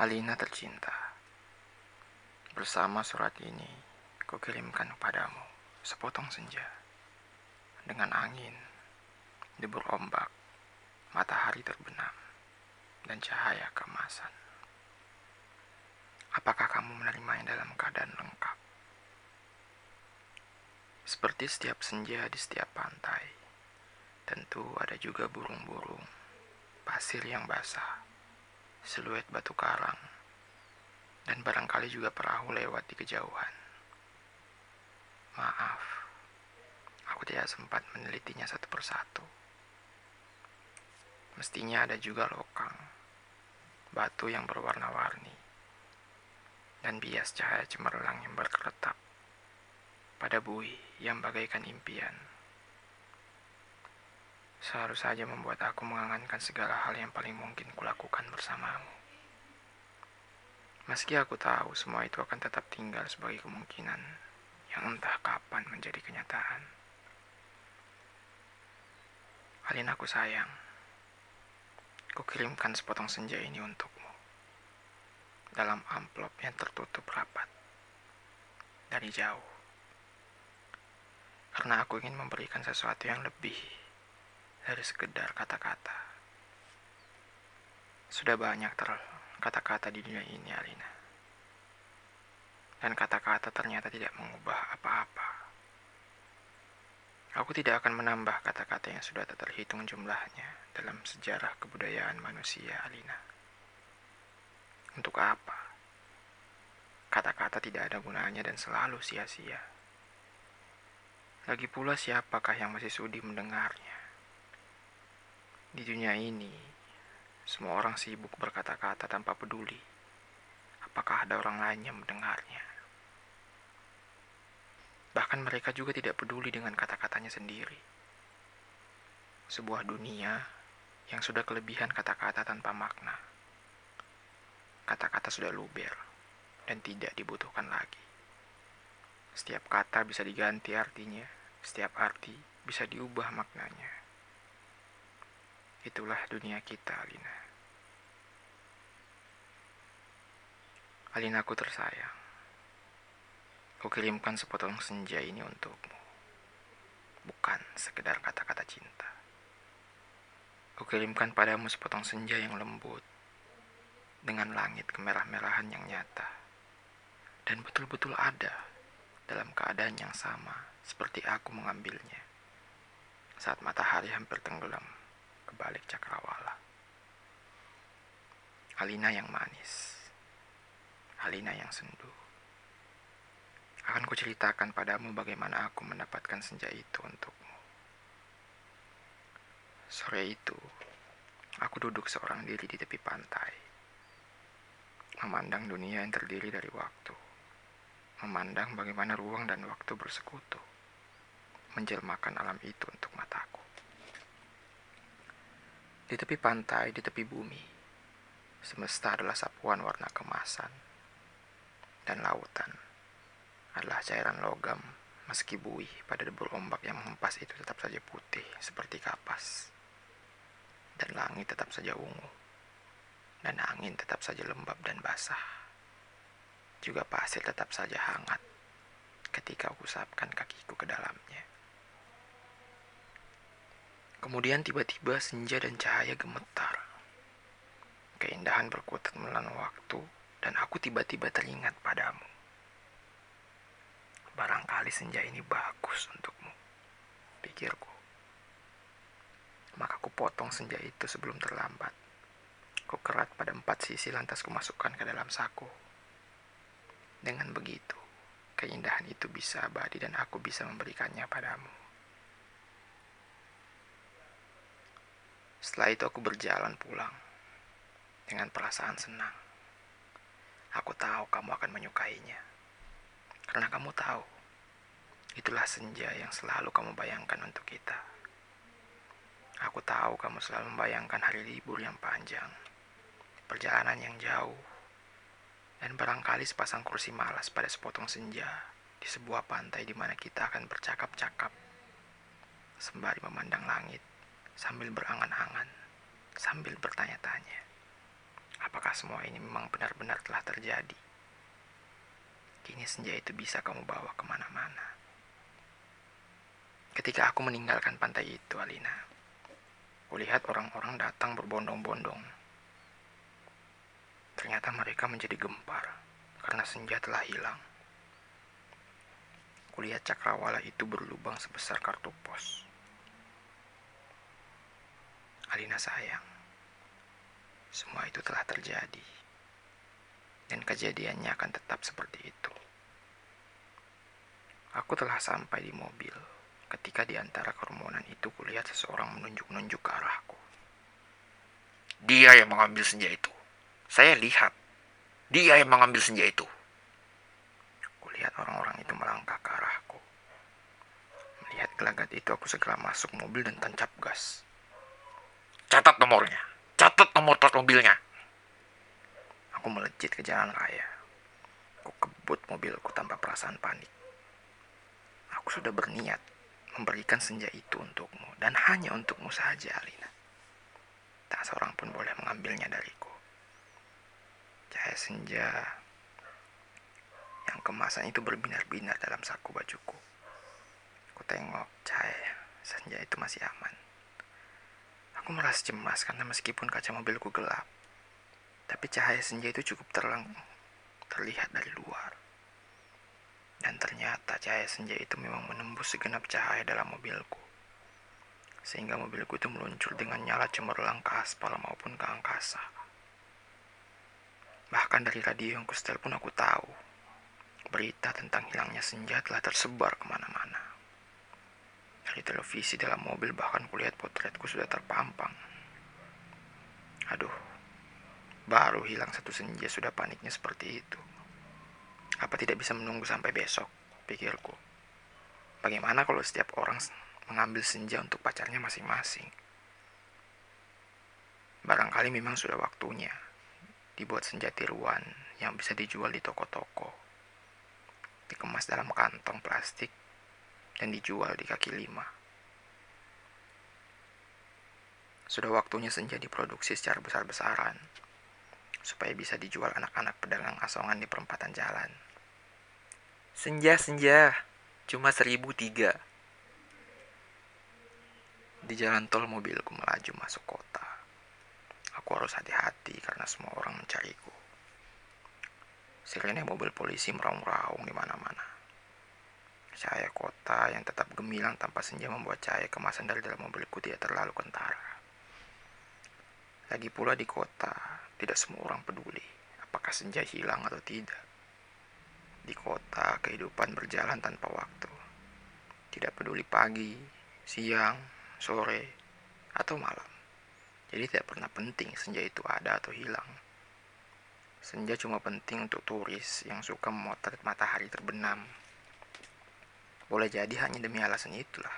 Alina tercinta, bersama surat ini kukirimkan padamu sepotong senja dengan angin, debur ombak, matahari terbenam, dan cahaya kemasan. Apakah kamu menerimanya dalam keadaan lengkap? Seperti setiap senja di setiap pantai, tentu ada juga burung-burung, pasir yang basah, siluet batu karang, dan barangkali juga perahu lewat di kejauhan. Maaf, aku tidak sempat menelitinya satu persatu. Mestinya ada juga lokang, batu yang berwarna-warni, dan bias cahaya cemerlang yang berkeretap pada bui yang bagaikan impian. Seharus saja membuat aku mengangankan segala hal yang paling mungkin kulakukan bersamamu. Meski aku tahu semua itu akan tetap tinggal sebagai kemungkinan yang entah kapan menjadi kenyataan. Alin aku sayang, ku kirimkan sepotong senja ini untukmu dalam amplop yang tertutup rapat dari jauh. Karena aku ingin memberikan sesuatu yang lebih dari sekedar kata-kata. Sudah banyak ter kata-kata di dunia ini, Alina. Dan kata-kata ternyata tidak mengubah apa-apa. Aku tidak akan menambah kata-kata yang sudah tak terhitung jumlahnya dalam sejarah kebudayaan manusia, Alina. Untuk apa? Kata-kata tidak ada gunanya dan selalu sia-sia. Lagi pula siapakah yang masih sudi mendengarnya? Di dunia ini, semua orang sibuk berkata-kata tanpa peduli apakah ada orang lain yang mendengarnya. Bahkan mereka juga tidak peduli dengan kata-katanya sendiri. Sebuah dunia yang sudah kelebihan kata-kata tanpa makna. Kata-kata sudah luber dan tidak dibutuhkan lagi. Setiap kata bisa diganti artinya, setiap arti bisa diubah maknanya. Itulah dunia kita, Alina. Alina aku tersayang. Kukirimkan sepotong senja ini untukmu. Bukan sekedar kata-kata cinta. Kukirimkan padamu sepotong senja yang lembut. Dengan langit kemerah-merahan yang nyata. Dan betul-betul ada dalam keadaan yang sama seperti aku mengambilnya. Saat matahari hampir tenggelam ke balik cakrawala. Alina yang manis. Alina yang sendu. Akan kuceritakan padamu bagaimana aku mendapatkan senja itu untukmu. Sore itu, aku duduk seorang diri di tepi pantai. Memandang dunia yang terdiri dari waktu. Memandang bagaimana ruang dan waktu bersekutu. Menjelmakan alam itu untuk mataku. Di tepi pantai, di tepi bumi, semesta adalah sapuan warna kemasan, dan lautan adalah cairan logam meski buih pada debur ombak yang menghempas itu tetap saja putih seperti kapas, dan langit tetap saja ungu, dan angin tetap saja lembab dan basah. Juga pasir tetap saja hangat ketika aku usapkan kakiku ke dalamnya. Kemudian tiba-tiba senja dan cahaya gemetar. Keindahan berkutat menelan waktu dan aku tiba-tiba teringat padamu. Barangkali senja ini bagus untukmu, pikirku. Maka ku potong senja itu sebelum terlambat. Ku kerat pada empat sisi lantas kumasukkan ke dalam saku. Dengan begitu, keindahan itu bisa abadi dan aku bisa memberikannya padamu. Setelah itu aku berjalan pulang dengan perasaan senang. Aku tahu kamu akan menyukainya. Karena kamu tahu, itulah senja yang selalu kamu bayangkan untuk kita. Aku tahu kamu selalu membayangkan hari libur yang panjang, perjalanan yang jauh, dan barangkali sepasang kursi malas pada sepotong senja di sebuah pantai di mana kita akan bercakap-cakap sembari memandang langit sambil berangan-angan, sambil bertanya-tanya, apakah semua ini memang benar-benar telah terjadi. Kini senja itu bisa kamu bawa ke mana-mana. Ketika aku meninggalkan pantai itu, Alina, kulihat orang-orang datang berbondong-bondong. Ternyata mereka menjadi gempar karena senja telah hilang. Kulihat cakrawala itu berlubang sebesar kartu pos. Alina sayang, semua itu telah terjadi. Dan kejadiannya akan tetap seperti itu. Aku telah sampai di mobil ketika di antara kerumunan itu kulihat seseorang menunjuk-nunjuk ke arahku. Dia yang mengambil senja itu. Saya lihat. Dia yang mengambil senja itu. Kulihat orang-orang itu melangkah ke arahku. Melihat gelagat itu aku segera masuk mobil dan tancap gas. Catat nomornya. Catat nomor plat mobilnya. Aku melejit ke jalan raya. Aku kebut mobilku tanpa perasaan panik. Aku sudah berniat memberikan senja itu untukmu dan hanya untukmu saja, Alina. Tak seorang pun boleh mengambilnya dariku. Cahaya senja yang kemasan itu berbinar-binar dalam saku bajuku. Aku tengok cahaya senja itu masih aman. Aku merasa cemas karena meskipun kaca mobilku gelap, tapi cahaya senja itu cukup terang terlihat dari luar. Dan ternyata cahaya senja itu memang menembus segenap cahaya dalam mobilku. Sehingga mobilku itu meluncur dengan nyala cemerlang ke aspal maupun ke angkasa. Bahkan dari radio yang kustel pun aku tahu. Berita tentang hilangnya senja telah tersebar ke mana-mana. Dari televisi dalam mobil bahkan kulihat potretku sudah terpampang. Aduh, baru hilang satu senja sudah paniknya seperti itu. Apa tidak bisa menunggu sampai besok, pikirku. Bagaimana kalau setiap orang mengambil senja untuk pacarnya masing-masing? Barangkali memang sudah waktunya dibuat senja tiruan yang bisa dijual di toko-toko. Dikemas dalam kantong plastik dan dijual di kaki lima. Sudah waktunya senja diproduksi secara besar-besaran, supaya bisa dijual anak-anak pedagang asongan di perempatan jalan. Senja-senja, cuma seribu tiga. Di jalan tol mobilku melaju masuk kota. Aku harus hati-hati karena semua orang mencariku. Sirene mobil polisi meraung-raung di mana-mana. Cahaya kota yang tetap gemilang tanpa senja membuat cahaya kemasan dari dalam mobilku tidak terlalu kentara. Lagi pula di kota, tidak semua orang peduli apakah senja hilang atau tidak. Di kota, kehidupan berjalan tanpa waktu. Tidak peduli pagi, siang, sore, atau malam. Jadi tidak pernah penting senja itu ada atau hilang. Senja cuma penting untuk turis yang suka memotret matahari terbenam boleh jadi hanya demi alasan itulah.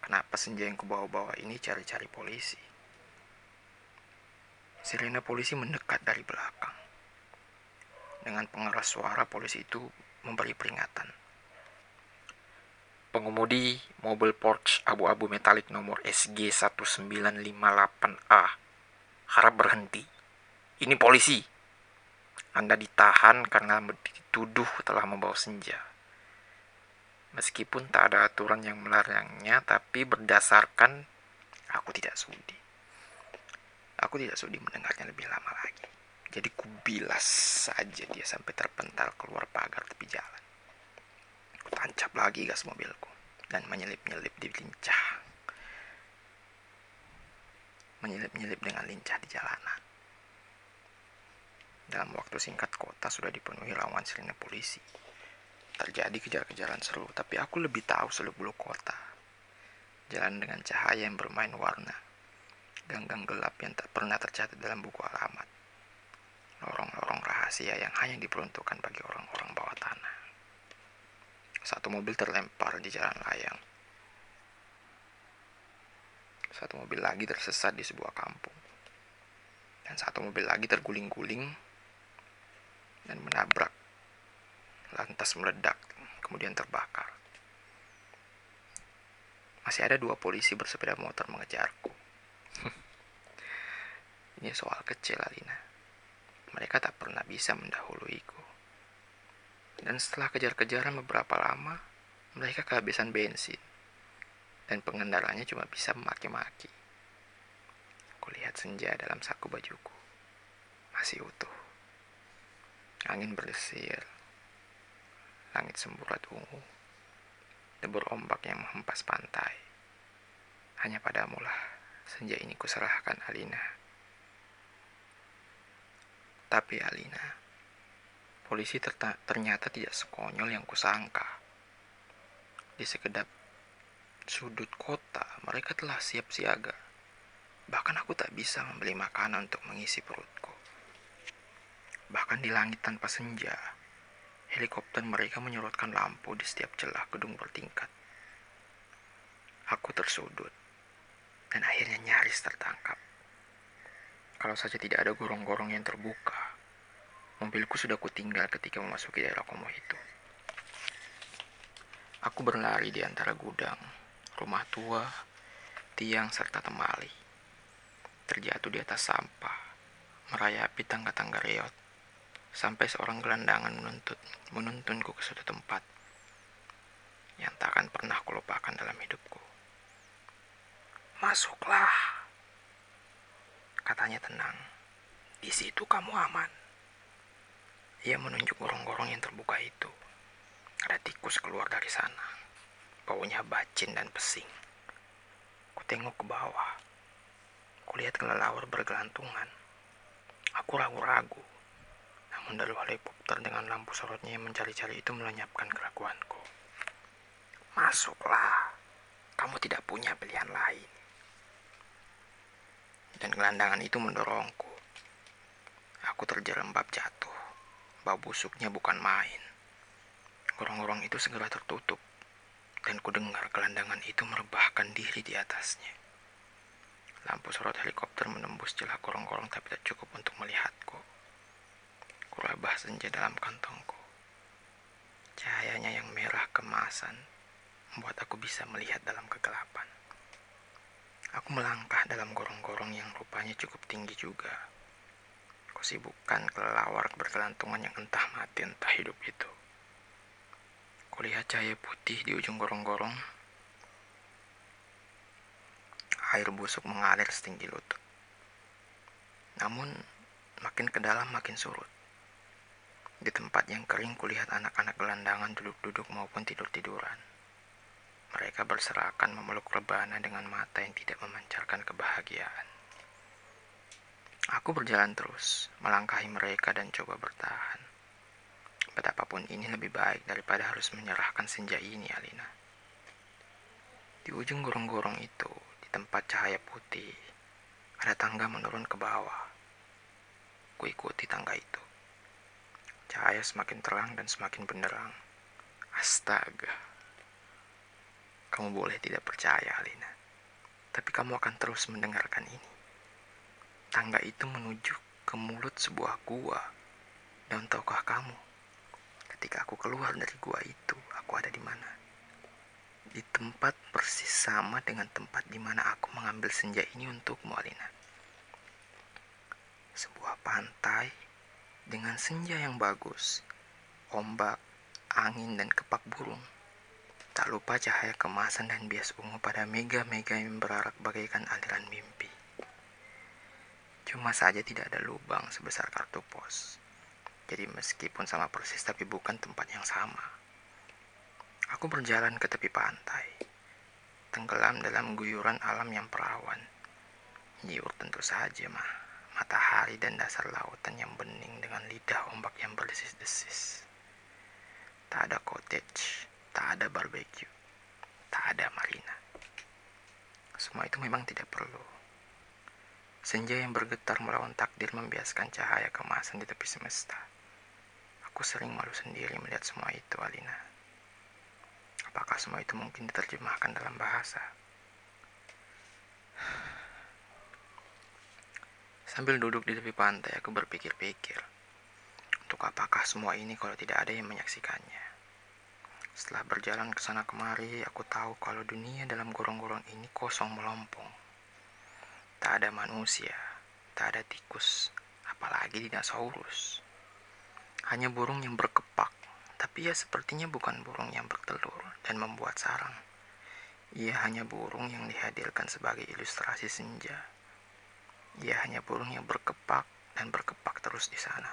Kenapa senja yang kubawa-bawa ini cari-cari polisi. Sirena polisi mendekat dari belakang. Dengan pengeras suara polisi itu memberi peringatan. Pengemudi mobil Porsche abu-abu metalik nomor SG1958A harap berhenti. Ini polisi. Anda ditahan karena dituduh telah membawa senja. Meskipun tak ada aturan yang melarangnya, tapi berdasarkan aku tidak sudi. Aku tidak sudi mendengarnya lebih lama lagi. Jadi kubilas saja dia sampai terpental keluar pagar tepi jalan. Ku tancap lagi gas mobilku dan menyelip-nyelip di lincah. Menyelip-nyelip dengan lincah di jalanan. Dalam waktu singkat kota sudah dipenuhi lawan sirine polisi terjadi kejar-kejaran seru, tapi aku lebih tahu seluk-beluk kota. Jalan dengan cahaya yang bermain warna, ganggang gelap yang tak pernah tercatat dalam buku alamat, lorong-lorong rahasia yang hanya diperuntukkan bagi orang-orang bawah tanah. Satu mobil terlempar di jalan layang. Satu mobil lagi tersesat di sebuah kampung. Dan satu mobil lagi terguling-guling dan menabrak lantas meledak, kemudian terbakar. Masih ada dua polisi bersepeda motor mengejarku. Ini soal kecil, Alina. bisa mendahuluiku. Dan setelah kejar-kejaran beberapa lama, mereka kehabisan bensin. Dan pengendaranya cuma bisa memaki-maki. Kulihat senja dalam saku bajuku. Masih utuh. Angin berdesir. Langit semburat ungu. Debur ombak yang menghempas pantai. Hanya padamulah senja ini kuserahkan Alina. Tapi Alina, polisi ternyata tidak sekonyol yang kusangka. Di sekedap sudut kota, mereka telah siap siaga. Bahkan aku tak bisa membeli makanan untuk mengisi perutku. Bahkan di langit tanpa senja, helikopter mereka menyorotkan lampu di setiap celah gedung bertingkat. Aku tersudut dan akhirnya nyaris tertangkap. Kalau saja tidak ada gorong-gorong yang terbuka, mobilku sudah kutinggal ketika memasuki daerah kumuh itu. Aku berlari di antara gudang, rumah tua, tiang, serta temali. Terjatuh di atas sampah, merayapi tangga-tangga reot, sampai seorang gelandangan menuntut, menuntunku ke suatu tempat yang tak akan pernah kulupakan dalam hidupku. Masuklah, Katanya tenang. Di situ kamu aman. Ia menunjuk gorong-gorong yang terbuka itu. Ada tikus keluar dari sana. Baunya bacin dan pesing. Ku tengok ke bawah. Kulihat kelelawar bergelantungan. Aku ragu-ragu. Dari helikopter dengan lampu sorotnya yang mencari-cari itu melenyapkan keraguanku. Masuklah. Kamu tidak punya pilihan lain dan gelandangan itu mendorongku. Aku terjerembab jatuh. Bau busuknya bukan main. Gorong-gorong itu segera tertutup, dan ku dengar gelandangan itu merebahkan diri di atasnya. Lampu sorot helikopter menembus celah gorong-gorong tapi tak cukup untuk melihatku. Kurabah senja dalam kantongku. Cahayanya yang merah kemasan membuat aku bisa melihat dalam kegelapan. Aku melangkah dalam gorong-gorong yang rupanya cukup tinggi juga. Kusibukkan kelelawar berkelantungan yang entah mati entah hidup itu. Kulihat cahaya putih di ujung gorong-gorong. Air busuk mengalir setinggi lutut. Namun, makin ke dalam makin surut. Di tempat yang kering kulihat anak-anak gelandangan duduk-duduk maupun tidur-tiduran. Mereka berserakan memeluk rebana dengan mata yang tidak memancarkan kebahagiaan. Aku berjalan terus, melangkahi mereka dan coba bertahan. Betapapun ini lebih baik daripada harus menyerahkan senja ini, Alina. Di ujung gorong-gorong itu, di tempat cahaya putih, ada tangga menurun ke bawah. Kuikuti tangga itu. Cahaya semakin terang dan semakin benderang. Astaga. Kamu boleh tidak percaya, Alina. Tapi kamu akan terus mendengarkan ini. Tangga itu menuju ke mulut sebuah gua. Dan tahukah kamu, ketika aku keluar dari gua itu, aku ada di mana? Di tempat persis sama dengan tempat di mana aku mengambil senja ini untukmu, Alina. Sebuah pantai dengan senja yang bagus, ombak, angin, dan kepak burung. Tak lupa cahaya kemasan dan bias ungu pada mega-mega yang berarak bagaikan aliran mimpi. Cuma saja tidak ada lubang sebesar kartu pos. Jadi meskipun sama persis tapi bukan tempat yang sama. Aku berjalan ke tepi pantai. Tenggelam dalam guyuran alam yang perawan. Jiur tentu saja mah. Matahari dan dasar lautan yang bening dengan lidah ombak yang berdesis-desis. Tak ada cottage, tak ada barbecue, tak ada marina. Semua itu memang tidak perlu. Senja yang bergetar melawan takdir membiaskan cahaya kemasan di tepi semesta. Aku sering malu sendiri melihat semua itu, Alina. Apakah semua itu mungkin diterjemahkan dalam bahasa? Sambil duduk di tepi pantai, aku berpikir-pikir. Untuk apakah semua ini kalau tidak ada yang menyaksikannya? Setelah berjalan ke sana kemari, aku tahu kalau dunia dalam gorong-gorong ini kosong melompong. Tak ada manusia, tak ada tikus, apalagi dinosaurus. Hanya burung yang berkepak, tapi ia sepertinya bukan burung yang bertelur dan membuat sarang. Ia hanya burung yang dihadirkan sebagai ilustrasi senja. Ia hanya burung yang berkepak dan berkepak terus di sana.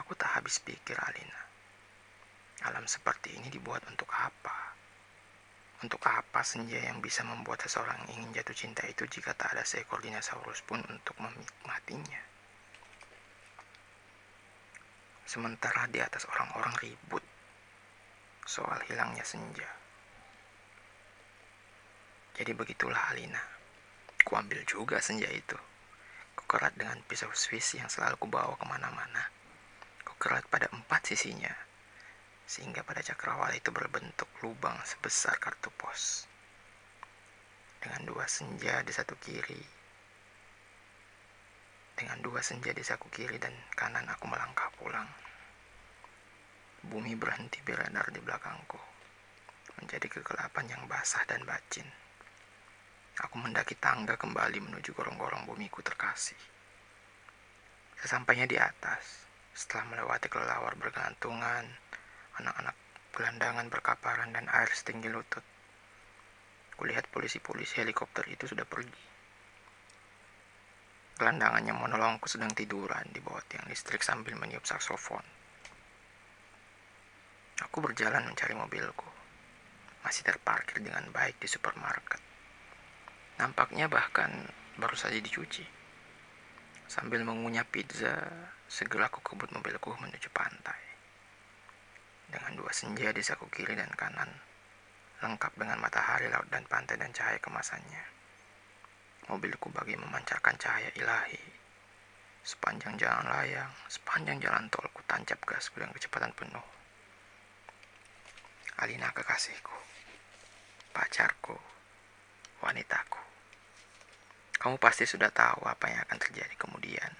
Aku tak habis pikir, Alina. Alam seperti ini dibuat untuk apa? Untuk apa senja yang bisa membuat seseorang ingin jatuh cinta itu jika tak ada seekor dinosaurus pun untuk menikmatinya? Sementara di atas orang-orang ribut soal hilangnya senja. Jadi begitulah Alina. Kuambil juga senja itu. Kukerat dengan pisau Swiss yang selalu kubawa ke mana-mana. Kukerat pada empat sisinya sehingga pada cakrawala itu berbentuk lubang sebesar kartu pos. Dengan dua senja di satu kiri, dengan dua senja di saku kiri dan kanan aku melangkah pulang. Bumi berhenti beredar di belakangku, menjadi kegelapan yang basah dan bacin. Aku mendaki tangga kembali menuju gorong-gorong bumiku terkasih. Sesampainya di atas, setelah melewati kelelawar bergantungan, anak-anak gelandangan berkaparan dan air setinggi lutut. Kulihat polisi-polisi helikopter itu sudah pergi. Gelandangannya menolongku sedang tiduran di bawah tiang listrik sambil meniup saksofon. Aku berjalan mencari mobilku. Masih terparkir dengan baik di supermarket. Nampaknya bahkan baru saja dicuci. Sambil mengunyah pizza, segera aku kebut mobilku menuju pantai dengan dua senja di saku kiri dan kanan, lengkap dengan matahari, laut, dan pantai dan cahaya kemasannya. Mobilku bagi memancarkan cahaya ilahi. Sepanjang jalan layang, sepanjang jalan tol, ku tancap gas dengan kecepatan penuh. Alina kekasihku, pacarku, wanitaku. Kamu pasti sudah tahu apa yang akan terjadi kemudian.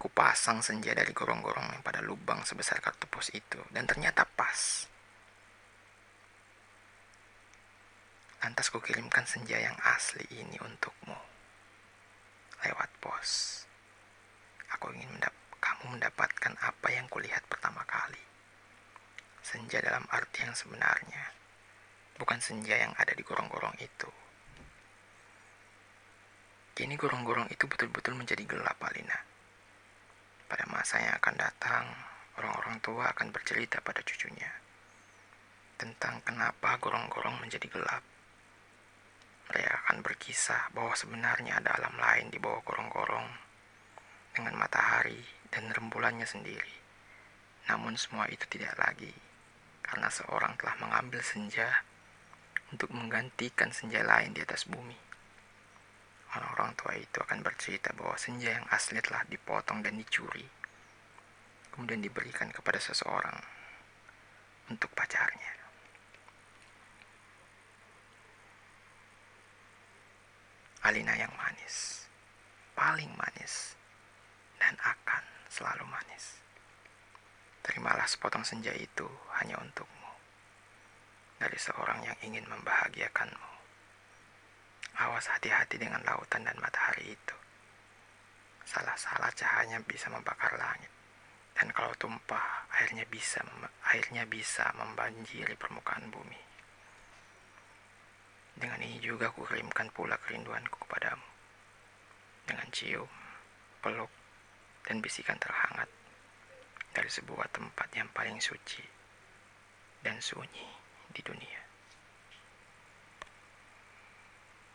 Kupasang senja dari gorong-gorong yang pada lubang sebesar kartu pos itu dan ternyata pas. Lantas kukirimkan senja yang asli ini untukmu. Lewat pos. Aku ingin mendap kamu mendapatkan apa yang kulihat pertama kali. Senja dalam arti yang sebenarnya. Bukan senja yang ada di gorong-gorong itu. Kini gorong-gorong itu betul-betul menjadi gelap, Alina. Pada masa yang akan datang, orang-orang tua akan bercerita pada cucunya tentang kenapa gorong-gorong menjadi gelap. Mereka akan berkisah bahwa sebenarnya ada alam lain di bawah gorong-gorong dengan matahari dan rembulannya sendiri. Namun semua itu tidak lagi karena seorang telah mengambil senja untuk menggantikan senja lain di atas bumi. Orang-orang tua itu akan bercerita bahwa senja yang asli telah dipotong dan dicuri, kemudian diberikan kepada seseorang untuk pacarnya. Alina yang manis, paling manis, dan akan selalu manis. Terimalah sepotong senja itu hanya untukmu, dari seorang yang ingin membahagiakanmu. Awas hati-hati dengan lautan dan matahari itu. Salah-salah cahayanya bisa membakar langit. Dan kalau tumpah, airnya bisa airnya bisa membanjiri permukaan bumi. Dengan ini juga aku kirimkan pula kerinduanku kepadamu. Dengan cium, peluk, dan bisikan terhangat dari sebuah tempat yang paling suci dan sunyi di dunia.